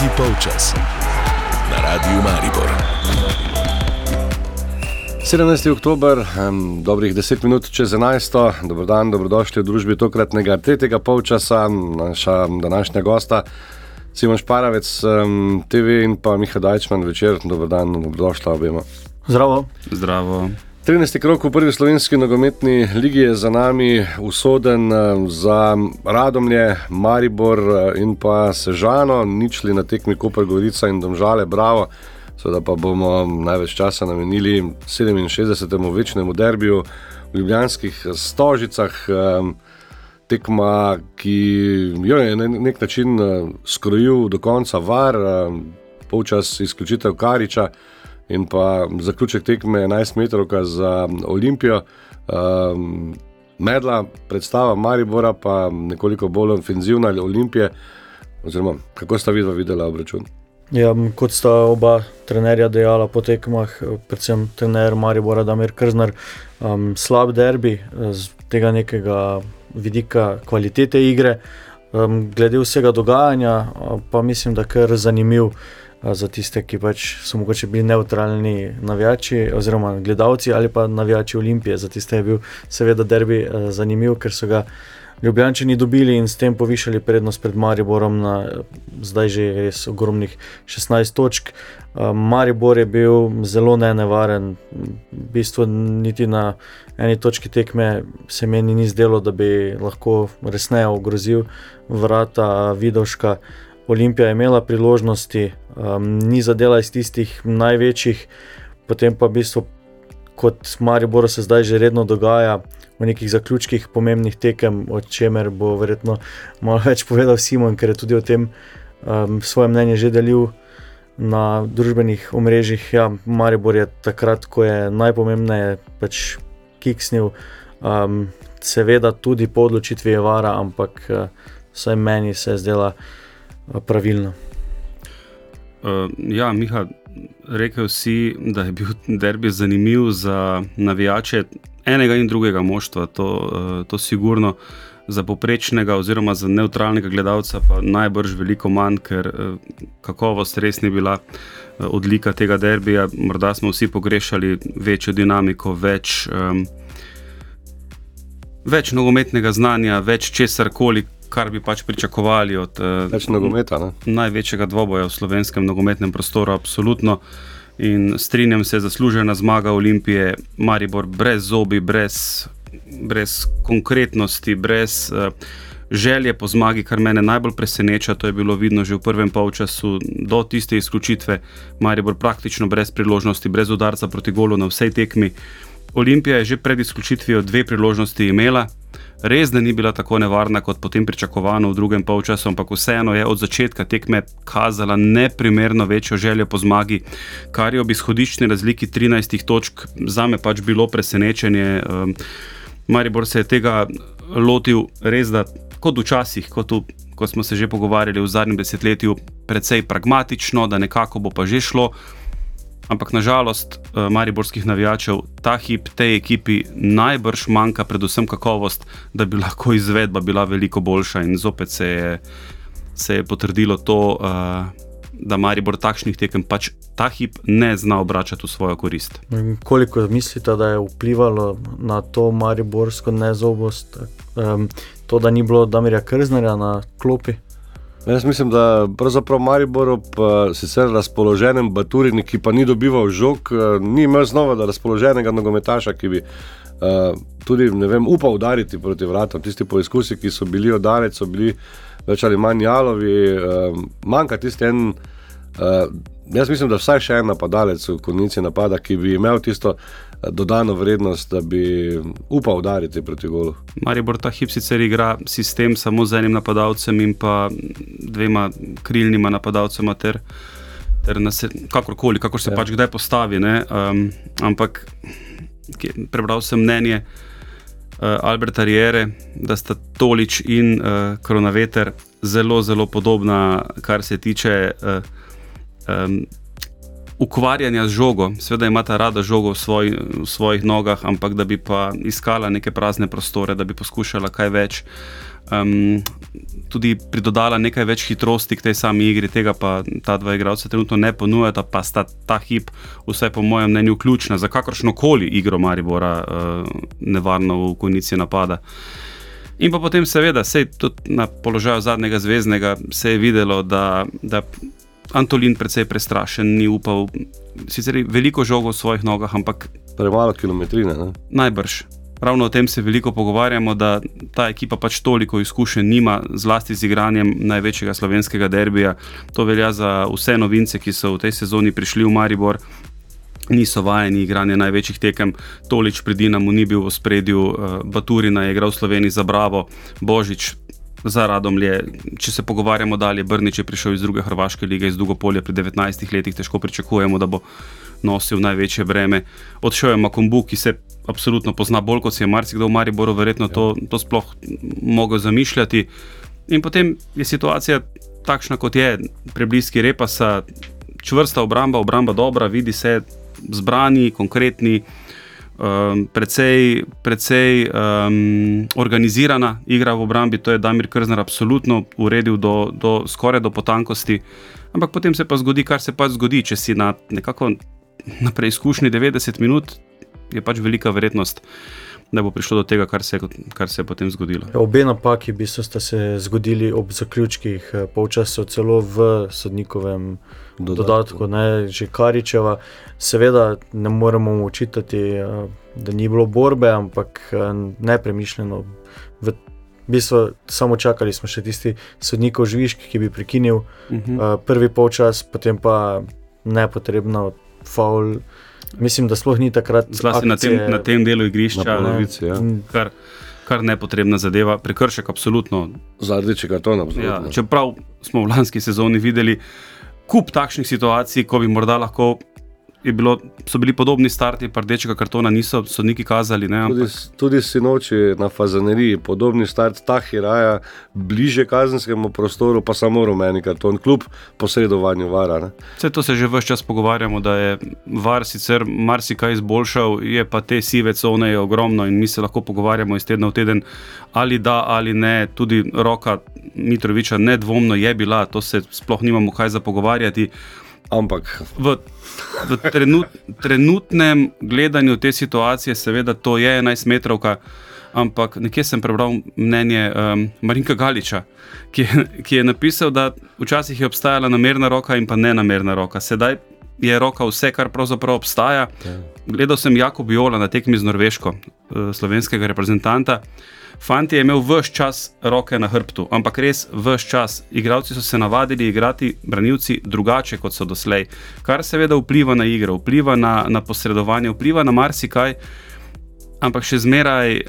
Tretji polčas na Radiu Maribor. 17. oktober, um, dobrih 10 minut čez 11. Dobro dan, dobrodošli v družbi tokratnega tretjega polčasa, naša današnja gosta. Simon Šparavec, um, TV in pa Miha Dajčman večer, dobro dan, dobrodošla obema. Zdravo. Zdravo. 13. krok v prvi slovenski nogometni ligi je za nami usoden za Radomlje, Maribor in pa Sežano, ničli na tekmi Koper Gorica in Domžale, bravo. Seveda pa bomo največ časa namenili 67. večnemu derbiju v Ljubljanskih stožicah. Tekma, ki jo je na nek način skrojil do konca var, polčas izključitev Kariča in pa zaključek tekme 11 metrov za Olimpijo. Um, medla, predstava Maribora, pa nekoliko bolj ofenzivna ali Olimpije. Oziroma, kako sta vidva videla obračun? Ja, kot sta oba trenerja dejala po tekmah, predvsem trener Maribora Damir Krznar, um, slab derbi z tega nekega vidika kvalitete igre. Um, glede vsega dogajanja, pa mislim, da je kar zanimiv za tiste, ki pač so mogoče bili neutralni navijači oziroma gledalci ali pa navijači Olimpije. Za tiste je bil seveda derbi zanimiv, ker so ga Ljubljani dobili in s tem povišali prednost pred Mariborom na zdaj že res ogromnih 16 točk. Maribor je bil zelo nenevaren, v bistvu niti na eni točki tekme se meni ni zdelo, da bi lahko resneje ogrozil vrata Vidovška. Olimpija je imela priložnosti, um, ni zadela iz tistih največjih, potem pa v bistvu, kot Maribor se zdaj že redno dogaja v nekih zaključkih pomembnih tekem, o čemer bo verjetno malo več povedal Simon, ker je tudi o tem um, svoje mnenje že delil na družbenih omrežjih. Ja, Maribor je takrat, ko je najpomembnejše, pač kiksnil, um, seveda tudi po odločitvi je vara, ampak uh, vsaj meni se je zdela pravilno. Uh, ja, Miha, rekel si, da je bil derbi zanimiv za navijače enega in drugega moštva. To, uh, to sigurno za poprečnega oziroma za neutralnega gledalca pa najbrž veliko manj, ker uh, kakovost res ni bila uh, odlika tega derbija. Morda smo vsi pogrešali večjo dinamiko, več. Um, Več nogometnega znanja, več česar koli, kar bi pač pričakovali od uh, nogometa, največjega dvoboja v slovenskem nogometnem prostoru. Absolutno. In strinjam se, zaslužena zmaga Olimpije, Maribor brez zobi, brez, brez konkretnosti, brez uh, želje po zmagi, kar mene najbolj preseneča. To je bilo vidno že v prvem polčasu, do tiste izključitve. Maribor praktično brez priložnosti, brez udarca proti golu na vsej tekmi. Olimpija je že pred izključitvijo dve priložnosti imela, res da ni bila tako nevarna kot potem pričakovano v drugem polčasu, ampak vseeno je od začetka tekme kazala neprimerno večjo željo po zmagi, kar je ob izhodiščni razliki 13 točk za me pač bilo presenečenje. Um, Maribor se je tega lotil res da kot včasih, kot, v, kot smo se že pogovarjali v zadnjem desetletju, precej pragmatično, da nekako bo pa že šlo. Ampak nažalost, uh, mariborskih navijačev ta hip tej ekipi najbrž manjka, predvsem kakovost, da bi lahko izvedba bila veliko boljša. In zopet se je, se je potrdilo to, uh, da Maribor takšnih tekem pač ta hip ne zna obračati v svojo korist. Koliko mislite, da je vplivalo na to mariborsko nezobost, um, to, da ni bilo Damirja Krznera na klopi? Jaz mislim, da pravzaprav Maribor, pa sicer razpoloženem Baturini, ki pa ni dobival žog, eh, ni imel znova razpoloženega nogometaša, ki bi uh, tudi vem, upal udariti proti vratom. Tisti poizkusi, ki so bili oddalec, so bili več ali manj jalovi, uh, manjka tisti en. Uh, jaz mislim, da vsaj še en napadalec v konici napada, ki bi imel tisto dodano vrednost, da bi upal udariti proti golu. Maribor ta hip sicer igra sistem samo z enim napadalcem in pa dvema krilnima napadalcema, ter, ter nas, kakorkoli, kako se ja. pač kdaj postavi. Um, ampak prebral sem mnenje uh, Alberta Riere, da sta Tolič in uh, Koronaveter zelo, zelo podobna, kar se tiče. Uh, um, ukvarjanja z žogo, seveda ima ta rada žogo v, svoj, v svojih nogah, ampak da bi pa iskala neke prazne prostore, da bi poskušala kaj več. um, tudi pridodala nekaj več hitrosti k tej sami igri, tega pa ta dva igralca trenutno ne ponujata, pa sta ta hip, vsaj po mojem mnenju, ključna za kakršno koli igro Maribora, uh, nevarno v konici napada. In pa potem, seveda, se je tudi na položaju zadnjega zvezdnega se je videlo, da, da Antolin precej prestrašen, ni upal, sicer je veliko žogo v svojih nogah, ampak Premalo kilometrine. Ne? najbrž. Ravno o tem se veliko pogovarjamo, da ta ekipa pač toliko izkušenj nima, zlasti z igranjem največjega slovenskega derbija. To velja za vse novince, ki so v tej sezoni prišli v Maribor. Niso vajeni igranja največjih tekem, Tolič pri Dinamu ni bil v spredju, uh, Baturina je igral v Sloveniji za Bravo, Božič za Radomlje. Če se pogovarjamo dalje, Brnič je prišel iz druge Hrvaške lige, iz Dugopolja pri 19 letih, težko pričakujemo, da bo nosil največje breme. Odšel je Makombu, ki se absolutno pozna bolj kot si je marsikdo v Mariboru, verjetno to, to sploh mogel zamišljati. In potem je situacija takšna, kot je, prebliski repasa, čvrsta obramba, obramba dobra, vidi se zbrani, konkretni. Um, precej, precej um, organizirana igra v obrambi, to je Damir Krzner absolutno uredil do, do skoraj do potankosti. Ampak potem se pa zgodi, kar se pač zgodi, če si na nekako na preizkušnji 90 minut, je pač velika verjetnost, da bo prišlo do tega, kar se, je- kar se je potem zgodilo. Obe napaki v bistvu sta se zgodili ob zaključkih eh, polčasov, celo v sodnikovem Dodatku. dodatku, ne, že Karičeva. Seveda ne moremo mu očitati, eh, da ni bilo borbe, ampak eh, nepremišljeno. V bistvu samo čakali smo še tisti sodnikov žvižk, ki bi prekinil Mhm. uh, prvi polčas, potem pa nepotrebno faul. Mislim, da sploh ni takrat. Zlasti na tem, na tem delu igrišča, Na polovici, ja. Mm, kar, kar nepotrebna zadeva, prekršek, absolutno. Za rdeči karton, Ja, absolutno. čeprav smo v lanski sezoni videli kup takšnih situacij, ko bi morda lahko. Bilo, so bili podobni starti, pa rdečega kartona niso sodniki kazali. Ne, Tudi, ampak, tudi sinoči na Fazaneriji, podobni start Tahiraja, bliže kazenskemu prostoru, pa samo rumeni karton, kljub posredovanju vara. Ne? vse to se že vse čas pogovarjamo, da je VAR sicer marsikaj izboljšal, je pa te sive cone ogromno in mi se lahko pogovarjamo iz tedna v teden, ali da ali ne. Tudi roka Mitroviča nedvomno je bila, to se sploh nimamo kaj za pogovarjati. Ampak V, v trenut, trenutnem gledanju te situacije, seveda, to je 11 metrovka, ampak nekje sem prebral mnenje um, Marinka Galiča, ki, je- ki je napisal, da včasih je obstajala namerna roka in pa nenamerna roka. Sedaj je roka vse, kar pravzaprav obstaja. Gledal sem Jakob Jola na tekmi z Norveško, eh, slovenskega reprezentanta. Fant je imel vse čas roke na hrbtu, ampak res vse čas. Igravci so se navadili igrati, branilci, drugače kot so doslej, kar seveda vpliva na igro, vpliva na, na posredovanje, vpliva na marsikaj, ampak še zmeraj.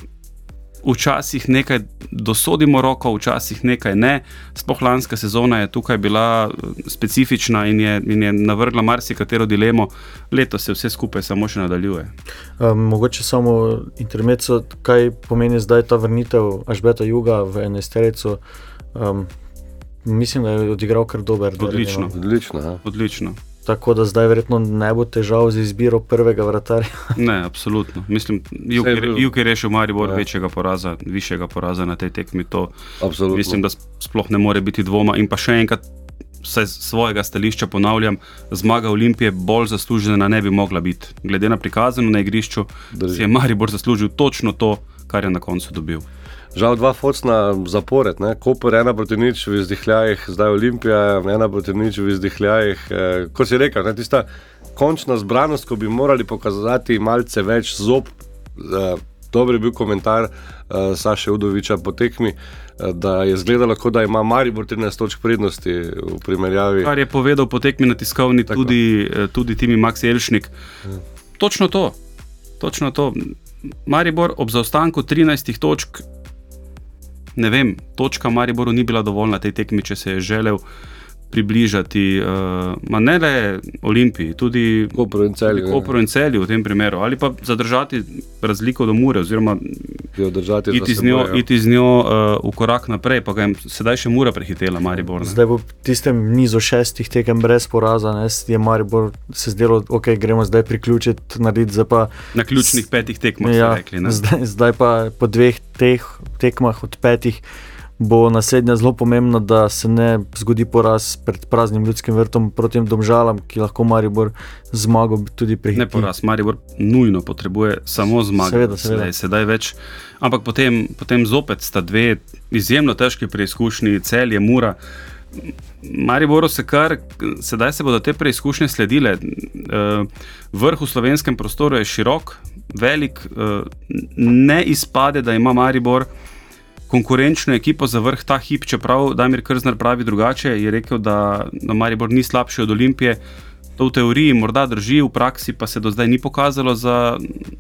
Včasih nekaj dosodimo roko, včasih nekaj ne. Sploh lanska sezona je tukaj bila eh, specifična in je, in je navrgla marsikatero dilemo, letos se vse skupaj samo še nadaljuje. Um, mogoče samo intermezzo, kaj pomeni zdaj ta vrnitev Ažbeta Juga v enesterico. Um, mislim, da je odigral kar dober. Odlično. no. odlično. Ja. Odlično. Tako da zdaj verjetno ne bo težav z izbiro prvega vratarja. Ne, absolutno. Mislim, Juk je rešil Maribor Ja. ja. večjega poraza, višjega poraza na tej tekmi. To Absolutno. mislim, da sploh ne more biti dvoma. In pa še enkrat, vsaj z svojega stališča ponavljam, zmaga Olimpije bolj zaslužena ne bi mogla biti. Glede na prikazano na igrišču, Drži. si je Maribor zaslužil točno to, kar je na koncu dobil. Žal dva focna zapored, ne? Koper ena proti nič v izdihljajih, zdaj Olimpija ena proti nič v izdihljajih. Eh, kot si rekel, ne? tista končna zbranost, ko bi morali pokazati malce več zob. Eh, dober je bil komentar eh, Saša Udoviča po tekmi, eh, da je izgledalo, kot da ima Maribor 13 točk prednosti v primerjavi. Kar je povedal po tekmi na tiskovni Tako. tudi, eh, tudi Timi Max Elšnik. Točno to. Točno to. Maribor ob zaostanku 13 točk, ne vem, točka Mariboru ni bila dovolj na tej tekmi, če se je želel približati, uh, ne le Olimpiji, tudi Koper in Celje, ne. Koperu in celju v tem primeru, ali pa zadržati razliko do Mure, oziroma iti z njo, iti z njo uh, v korak naprej, pa ga je sedaj še Mura prehitela, Maribor. ne. Zdaj bo v tistem nizu šestih tekem brez poraza, ne, je Maribor se zdelo, ok, gremo zdaj priključiti, narediti zdaj pa. Na ključnih petih tekmah, ja, Ja, rekli. Ne? zdaj, zdaj pa po dveh teh tekmah od petih bo naslednja zelo pomembna, da se ne zgodi poraz pred praznim ljudskim vrtom proti domžalam, ki lahko Maribor zmago tudi prihiti. Ne poraz, Maribor nujno potrebuje samo zmago. Seveda, seveda. Sedaj, sedaj več. Ampak potem, potem zopet sta dve izjemno težki preizkušnji, cel je mura. Mariboru se kar, sedaj se bodo te preizkušnje sledile. Eh, vrh v slovenskem prostoru je širok, velik, eh, ne izpade, da ima Maribor konkurenčno ekipo za vrh ta hip, čeprav Damir Krznar pravi drugače, je rekel, da, da Maribor ni slabši od Olimpije. To v teoriji morda drži, v praksi pa se do zdaj ni pokazalo za,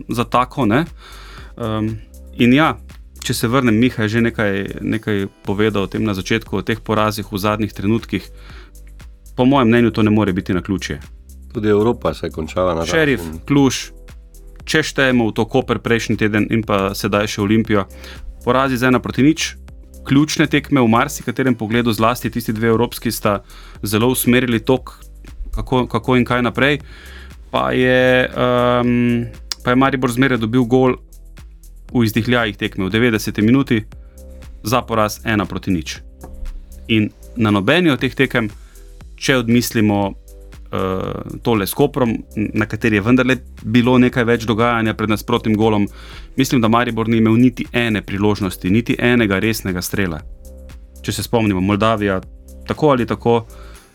za tako. Um, in ja, če se vrnem, Miha je že nekaj, nekaj povedal o tem na začetku, o teh porazih v zadnjih trenutkih. Po mojem mnenju to ne more biti na ključje. Tudi Evropa se je končala na. Šerif, Kluž, če štejemo v to Koper prejšnji teden in pa sedaj še Olimpijo, porazi z ena proti nič. Ključne tekme v marsikaterem pogledu, zlasti tisti dve evropski, sta zelo usmerili tok, kako, kako in kaj naprej. Pa je, um, pa je Maribor zmeraj dobil gol v izdihljajih tekme v 90 minuti za poraz ena proti nič. In na nobeni od teh tekem, če odmislimo uh, tole s Koprom, na kateri je vendarle bilo nekaj več dogajanja pred nasprotnim golom, mislim, da Maribor ni imel niti ene priložnosti, niti enega resnega strela. Če se spomnimo, Moldavija, tako ali tako.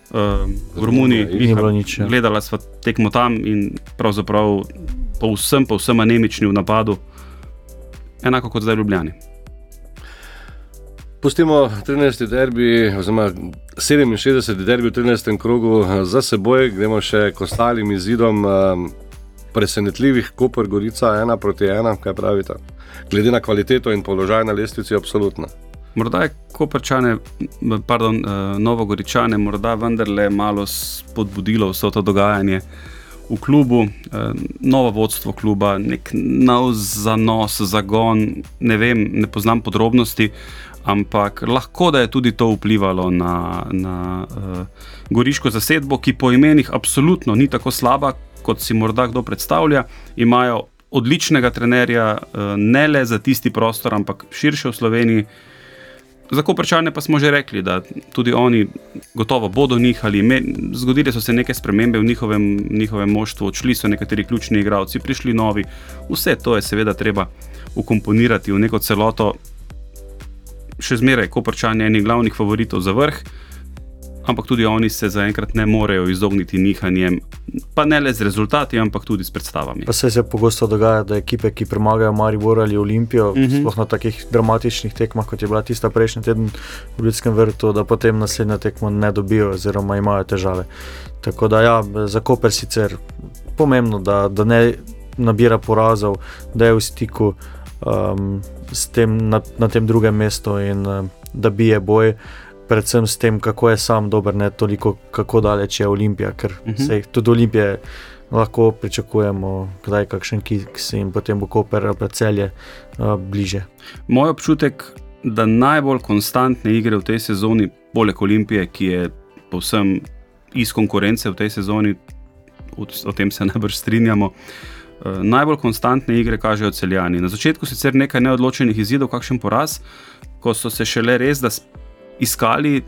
Uh, v Romuniji ni bilo nič. Ja. Gledala sva tekmo tam in pravzaprav povsem, povsem anemični v napadu, enako kot zdaj v Ljubljani. Pustimo 13. derbi, oziroma 67. derbi v 13. krogu za seboj, gremo še k ostalim izidom. Um, presenetljivih, Koper, Gorica, ena proti ena, kaj pravite? Glede na kvaliteto in položaj na lestvici, absolutno. Morda je Koperčane, pardon, uh, Novogoričane, morda vendarle malo spodbudilo vse to dogajanje v klubu, novo vodstvo kluba, nek nov zanos, zagon, ne vem, ne poznam podrobnosti, ampak lahko da je tudi to vplivalo na, na uh, goriško zasedbo, ki po imenih absolutno ni tako slaba, kot si morda kdo predstavlja. Imajo odličnega trenerja, uh, ne le za tisti prostor, ampak širše v Sloveniji. Za koprčane pa smo že rekli, da tudi oni gotovo bodo nihali. Zgodile so se neke spremembe v njihovem, njihovem moštvu, odšli so nekateri ključni igralci, prišli novi. Vse to je seveda treba ukomponirati v neko celoto, še zmeraj koprčanje enih glavnih favoritov za vrh, ampak tudi oni se zaenkrat ne morejo izogniti nihanjem, pa ne le z rezultati, ampak tudi s predstavami. Pa se se pogosto dogaja, da ekipe, ki premagajo Maribor ali Olimpijo, uh mhm. -huh. sploh na takih dramatičnih tekmah, kot je bila tista prejšnji teden v Ljudskem vrtu, da potem naslednjo tekmo ne dobijo oziroma imajo težave. Tako da ja, za Koper sicer pomembno, da, da ne nabira porazov, da je v stiku um, tem, na, na tem drugem mestu in uh, da bije boj, predvsem s tem, kako je sam dober, ne toliko, kako daleč je Olimpija, ker uh. -huh. se tudi Olimpije. Lahko pričakujemo, da je kakšen kiks in potem bo Koper ali celje uh, bliže. Moj občutek, da najbolj konstantne igre v tej sezoni, poleg Olimpije, ki je povsem iz konkurence v tej sezoni, o tem se najbrž strinjamo, uh, Eh, najbolj konstantne igre kažejo celjani. Na začetku sicer nekaj neodločenih izidov, kakšen poraz, ko so se šele res iskali,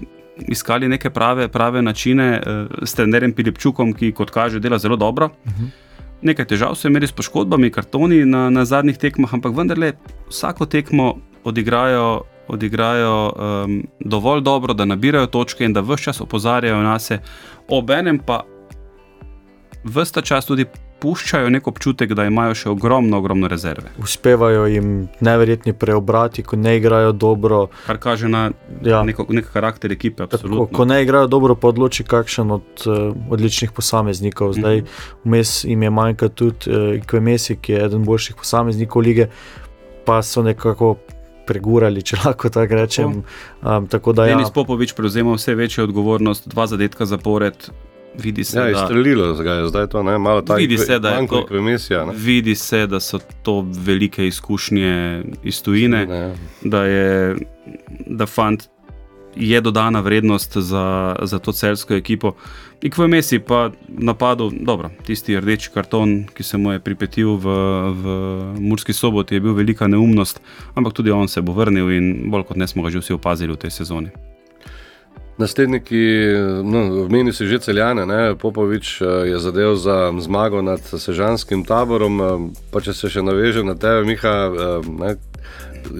iskali neke prave, prave načine uh, s trenerjem Pilipčukom, ki kot kaže dela zelo dobro. Uh mhm. -huh. Nekaj težav so imeli s poškodbami, kartoni na, na zadnjih tekmah, ampak vendarle vsako tekmo odigrajo. Odigrajo um, dovolj dobro, da nabirajo točke in da vse čas opozarjajo na sebe, obenem pa vse čas tudi puščajo nek občutek, da imajo še ogromno, ogromno rezerve. Uspevajo jim neverjetni preobrati, ko ne igrajo dobro. Kar kaže na ja. neko, nek karakter ekipe. Ko, ko ne igrajo dobro, pa odloči kakšen od uh, odličnih posameznikov. Zdaj, mm -hmm. vmes jim je manjka tudi uh, eh, Kvemesi, ki je eden boljših posameznikov lige, pa so nekako. Pregurali, če lahko tako rečem. Um, tako da, Denis ja. Popovič prevzema vse večjo odgovornost, dva zadetka zapored, vidi se, ja, da je streljilo, zdaj je to ne, malo tako. Vidi, ja, vidi se, da so to velike izkušnje iz tujine, ne. Ja. da je da fant je dodana vrednost za, za to celsko ekipo. In v Mesi pa napadu, dobro, tisti rdeči karton, ki se mu je pripetil v, v Murski soboti, je bil velika neumnost, ampak tudi on se bo vrnil in bolj kot ne smo ga že vsi opazili v tej sezoni. Nasledniki, no, meni si že celjane, ne? Popovič eh, je zadev za zmago nad sežanskim taborom. eh, Pa če se še navežem na tebe, Miha, eh, ne?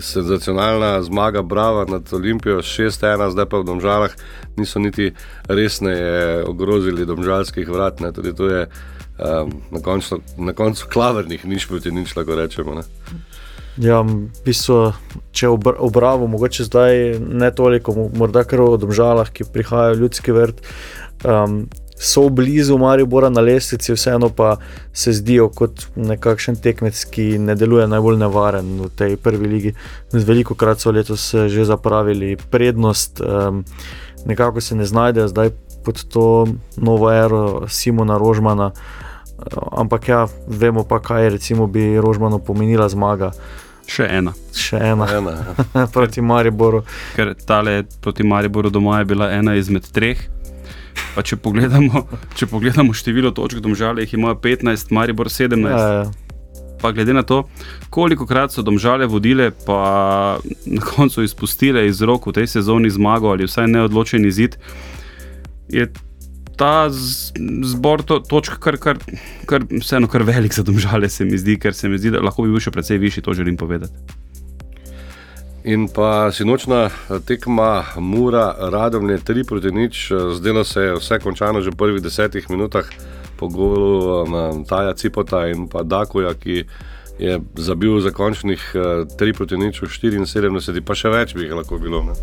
senzacionalna zmaga, brava nad Olimpijo, 6-1, zdaj pa v Domžalah niso niti resneje ogrozili domžalskih vrat. Ne? Tudi to je um, na, končno, na koncu klavernih, nič proti nič, lahko rečemo. Ne? Ja, v bistvu, če obr obravo, mogoče zdaj ne toliko, mo- morda kar v državah, ki prihajajo ljudski vrt, um, so blizu Maribora na lestvici, vseeno pa se zdijo kot nekakšen tekmec, ki ne deluje najbolj nevaren v tej prvi ligi. Veliko krat so letos že zapravili prednost, um, nekako se ne znajdejo zdaj pod to novo ero Simona Rožmana. Ampak ja, vemo pa, kaj recimo bi Rožmanu pomenila zmaga. Še ena. Še ena Ena, ja. proti Mariboru. Ker tale proti Mariboru doma je bila ena izmed treh. Pa če pogledamo, če pogledamo število točk, domžale jih ima 15, Maribor 17. Ja, ja. Pa glede na to, koliko krat so domžale vodile, pa na koncu izpustile iz rok v tej sezoni zmago ali vsaj neodločen izid, je ta zbor to, točk kar, kar, kar, vseeno kar velik za domžale, se mi zdi, ker se mi zdi, da lahko bi bil še precej višji, to želim povedati. In pa sinočna tekma Mura, Radomlje 3 proti nič, zdelo se je vse končano že v prvih desetih minutah po golu um, Taja Cipota in pa Dakuja, ki je zabil za končnih 3 proti nič v 74, pa še več bi jih lahko bilo. Ne?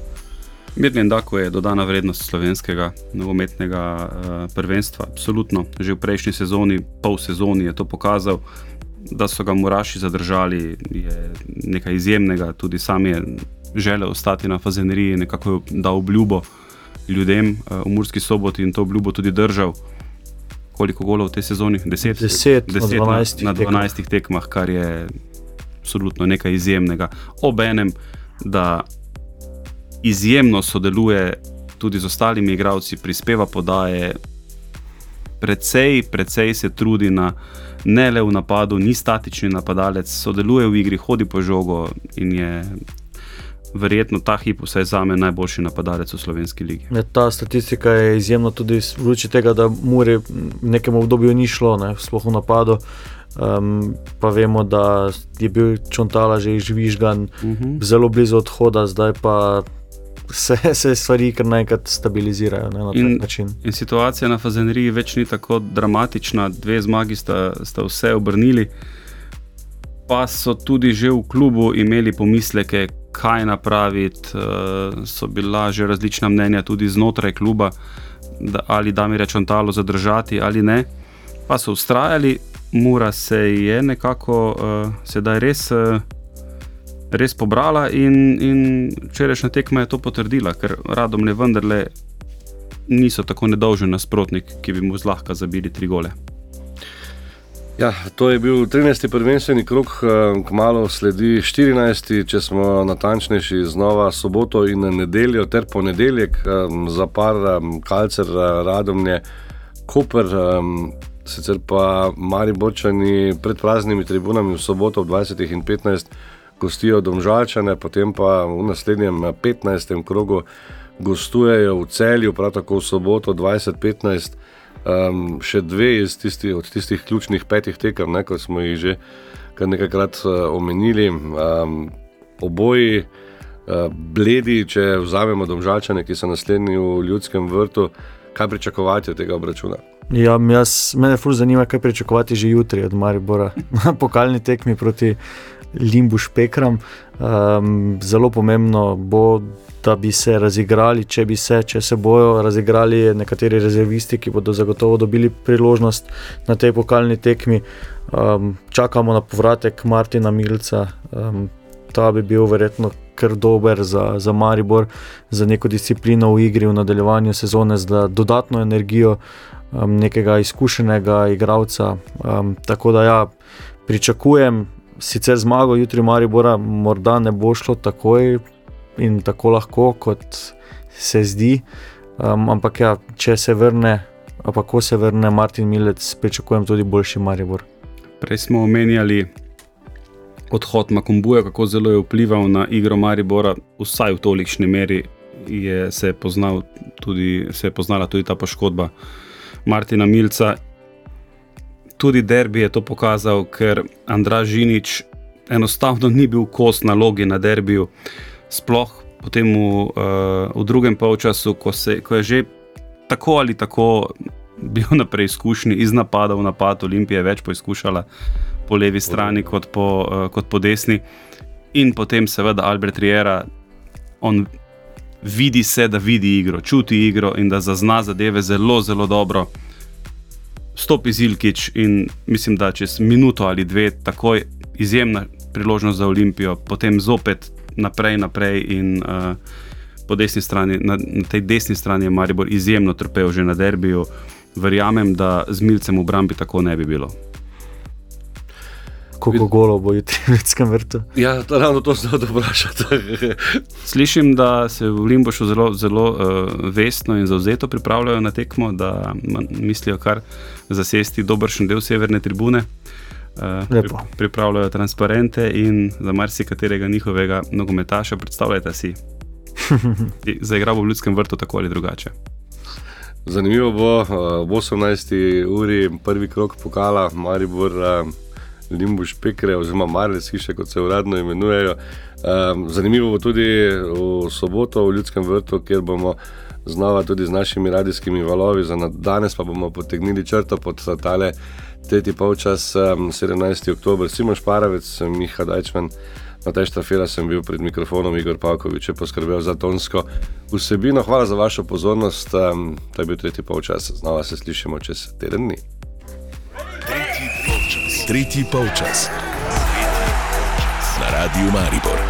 Mirjen Dako je dodana vrednost slovenskega nogometnega uh, prvenstva. Absolutno. Že v prejšnji sezoni, pol sezoni je to pokazal, da so ga Muraši zadržali, je nekaj izjemnega. Tudi sam je želel ostati na Fazeneriji, nekako je dal obljubo ljudem uh, v Murski soboti in to obljubo tudi držal. Koliko golov v tej sezoni? Deset, Deset na Deset 12 na, na tekmah. 12 tekmah, kar je absolutno nekaj izjemnega. Obenem, da izjemno sodeluje tudi z ostalimi igralci, prispeva podaje, precej, precej se trudi na ne le v napadu, ni statični napadalec, sodeluje v igri, hodi po žogo in je verjetno ta hip, vsaj za me, najboljši napadalec v slovenski ligi. Ja, Ta statistika je izjemna tudi v luči tega, da Muri v nekem obdobju ni šlo, ne, sploh v napadu. Um, pa vemo, da je bil Čontala že izvižgan, Uh -huh. zelo blizu odhoda, zdaj pa se, se stvari kar naenkrat stabilizirajo ne, na In- tak način. In situacija na Fazeneriji več ni tako dramatična, dve zmagi sta, sta vse obrnili, pa so tudi že v klubu imeli pomisleke, kaj napraviti. Uh, so bila že različna mnenja tudi znotraj kluba, da, ali da mi rečem talo zadržati ali ne. Pa so ustrajali, Mura se je nekako uh, sedaj res. Uh, Res pobrala, in, in včerajšnja tekma je to potrdila, ker radom ne vendarle niso tako nedolžen nasprotnik, ki bi mu zlahka zabili tri gole. Ja, to je bil 13. prvenstveni krok, kmalo sledi 14. če smo natančnejši, znova soboto in nedeljo, ter ponedeljek za par kalcer, eh, radomlje, Koper, sicer pa Mariborčani pred praznimi tribunami v soboto ob 20 in 15 gostijo Domžalčane, potem pa v naslednjem eh, 15. krogu gostujejo v celju, prav tako v soboto 20-15. Um, še dve iz tisti, od tistih ključnih petih tekem, ne, kot smo jih že kar nekajkrat uh, omenili. Um, oboji uh, bledi, če vzamemo domžalčane, ki so naslednji v ljudskem vrtu, kaj pričakovati od tega obračuna. Ja, jaz, mene fur zanima, kaj pričakovati že jutri od Maribora pokalni tekmi proti Limbu Špekram. Um, zelo pomembno bo, da bi se razigrali, če bi se, če se bojo razigrali nekateri rezervisti, ki bodo zagotovo dobili priložnost na tej pokalni tekmi. Um, čakamo na povratek Martina Milca. Um, ta bi bil verjetno kar dober za, za Maribor, za neko disciplino v igri v nadaljevanju sezone, za dodatno energijo um, nekega izkušenega igralca. Um, tako da ja, pričakujem sicer zmago jutri Maribora, morda ne bo šlo takoj in tako lahko, kot se zdi. Um, ampak ja, če se vrne, pa ko se vrne Martin Milec, pričakujem tudi boljši Maribor. Prej smo omenjali odhod Makumbuja, kako zelo je vplival na igro Maribora, vsaj v tolikšni meri je se, poznal tudi, se je poznala tudi ta poškodba Martina Milca. Tudi derbi je to pokazal, ker Andrej Žinič enostavno ni bil kos nalogi na derbiju, sploh potem v, uh, v drugem polčasu, ko, se, ko je že tako ali tako bil na preizkušnji iz napada v napad, Olimpija je več poizkušala po levi strani kot po, uh, kot po desni. In potem, seveda, Albert Riera, on vidi se, da vidi igro, čuti igro in da zazna zadeve zelo, zelo dobro. Stopi Zilkič in mislim, da čez minuto ali dve, takoj izjemna priložnost za Olimpijo, potem zopet naprej, naprej in uh, po desni strani, na, na tej desni strani je Maribor izjemno trpel že na derbiju. Verjamem, da z Milcem v Brambi tako ne bi bilo koliko golo bo jutri v Ljudskem vrtu. Ja, to ravno to se da vprašati. Slišim, da se v Limbošu zelo, zelo uh, vestno in zauzeto pripravljajo na tekmo, da mislijo kar zasesti dobršen del severne tribune. Uh, pri, pripravljajo transparente in za marsikaterega njihovega nogometaša predstavljate si. Zaigramo v Ljudskem vrtu tako ali drugače. Zanimivo bo, uh, v 18. uri prvi krok pokala, Maribor. Uh, Limbuš Pekre, oziroma Marles, hiše, kot se uradno imenujejo. Um, zanimivo bo tudi v soboto v Ljudskem vrtu, kjer bomo znova tudi z našimi radijskimi valovi, za danes pa bomo potegnili črto pod tale tretji polčas, um, 17. oktober. Simon Šparavec, Miha Dajčman. Na tej štafeli sem bil pred mikrofonom, Igor Pavkovič je poskrbel za tonsko vsebino. Hvala za vašo pozornost. Um, to je bil tretji polčas, znova se slišimo čez teden dni tretji polčas na Radiu Maribor.